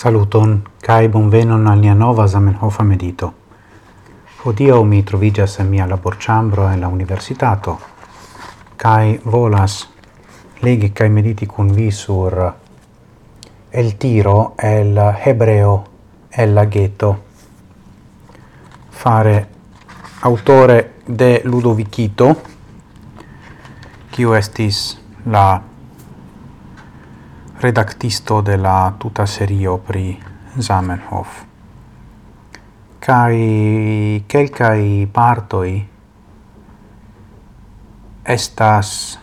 Saluton, cae bonvenon al nia nova Zamenhofa medito. Hodio mi trovigas en mia laborciambro en la universitato, cae volas legi cae mediti cun vi sur el tiro el hebreo el laghetto. Fare autore de Ludovicito, quiu estis la redactisto de la tuta serio pri Zamenhof. Kai kelkai partoi estas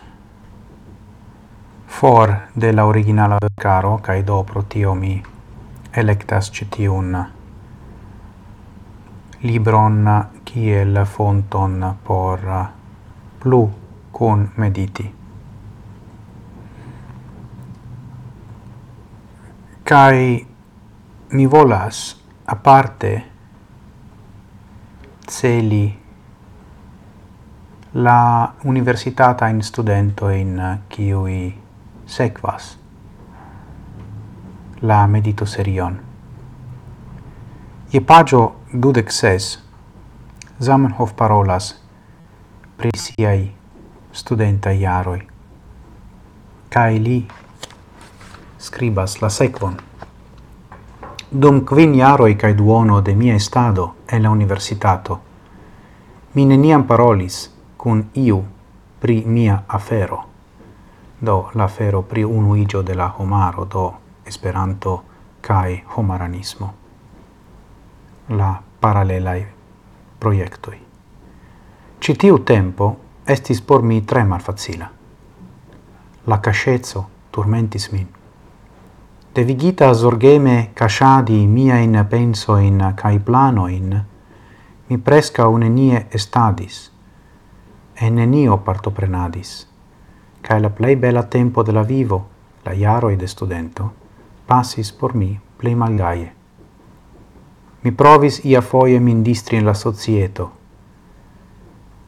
for de la originala caro kai do pro tio mi electas citiun libron kiel fonton por plu kun mediti. kai mi volas aparte celi la universitata in studento in qui eh, sequas la medito serion je pagio dudek ses Zamenhof parolas pri siai studenta iaroi. Kai li scribas la sequon. Dum quin iaroi cae duono de mia estado en la universitato, mi neniam parolis cun iu pri mia afero, do la pri unuigio de la homaro, do Esperanto cae homaranismo. La paralelai proiectoi. Citiu tempo estis por mi tre malfacila. La cascezzo turmentis min devigita zorgeme casciadi in kai plano in mi presca unenie estadis, e nenio partoprenadis, kai la plei bella tempo della vivo, la iaro de studento, passis por mi plei malgaie. Mi provis ia foie min distri in la societo,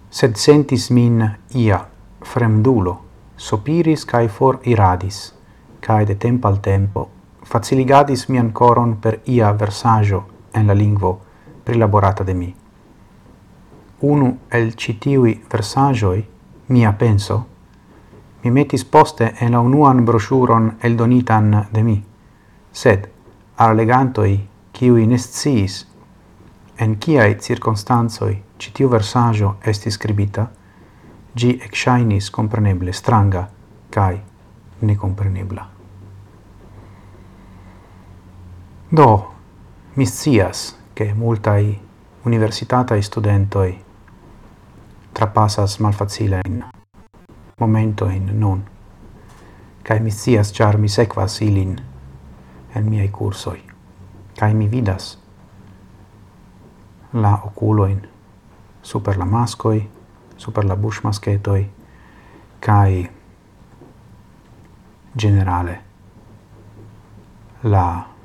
sed sentis min ia fremdulo, sopiris kai for iradis, kai de tempo al tempo faciligadis mian coron per ia versaggio en la lingvo prilaborata de mi. Unu el citiui versagioi, mia penso, mi metis poste en la unuan el donitan de mi, sed al legantoi, ciui nesciis, en ciae circonstanzoi citiu versaggio esti scribita, gi exsainis compreneble stranga, cae necomprenebla. Do, mi scias che multai universitatai studentoi trapassas malfacila in nun, cae mi scias char mi sequas ilin en miei cursoi, cae mi vidas la oculoin super la mascoi, super la bush masketoi, cae generale la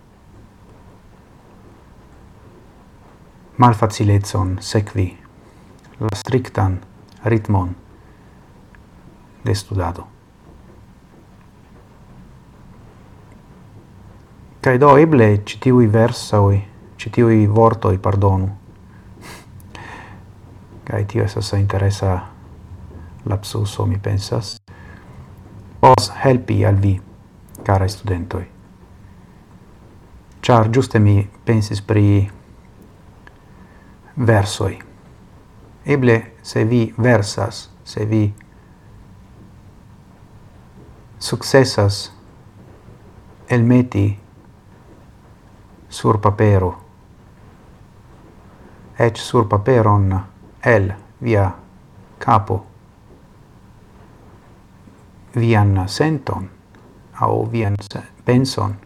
malfacilezon sekvi la strictan ritmon de studado. Cae do eble citiui tiuj citiui vortoi, pardonu. cae tio esas interesa lapsuso, mi pensas. Pos helpi al vi, cara studentoi. Char giuste mi pensis pri versoi. Eble, se vi versas, se vi successas elmeti sur papero, ec sur paperon el via capo, vian senton, au vian penson,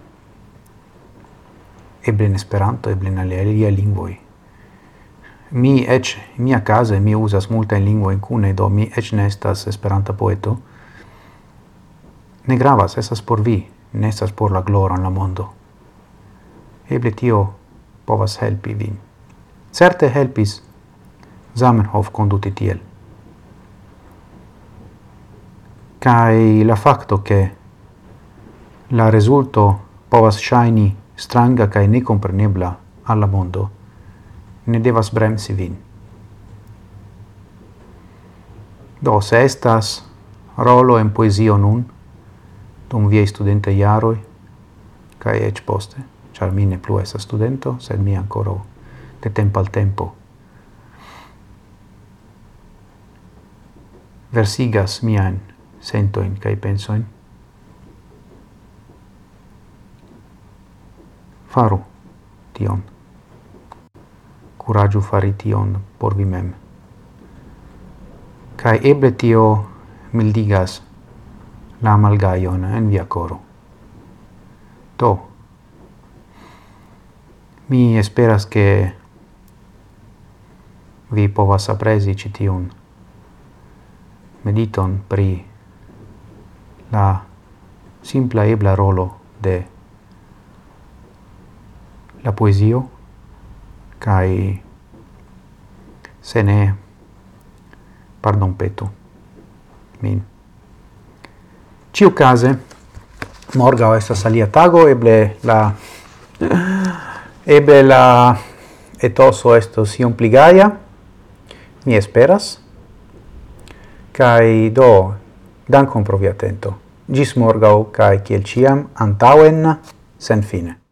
eble in Esperanto, eble in alia lingvoi mi ec, mia casa mi usas multain lingvoin cune, do mi ec nestas esperanta poeto, ne gravas, esas por vi, ne por la gloro en la mondo. Eble tio povas helpi vin. Certe helpis Zamenhof conduti tiel. Kai la facto che la resulto povas shaini stranga kai necomprenebla alla mondo ne devas bremsi vin. Do, se estas rolo en poesio nun, dum viei studente iaroi, cae ec poste, char mi ne plu estas studento, sed mi ancora de tempo al tempo versigas mian sentoin cae pensoin. Faru tion. Curagiu fari tion por vi mem. Cai eble tio mildigas la malgaion en via coro. Do, mi esperas che vi povas apresi citiun mediton pri la simpla ebla rolo de la poesio kai se ne pardon petu min. Ciu case morgau esta salia tago eble la eble la etoso esto si un pligaia mi esperas. Kai do dankon pro via atento. Gis morgau kai kiel ciam antauen sen fine.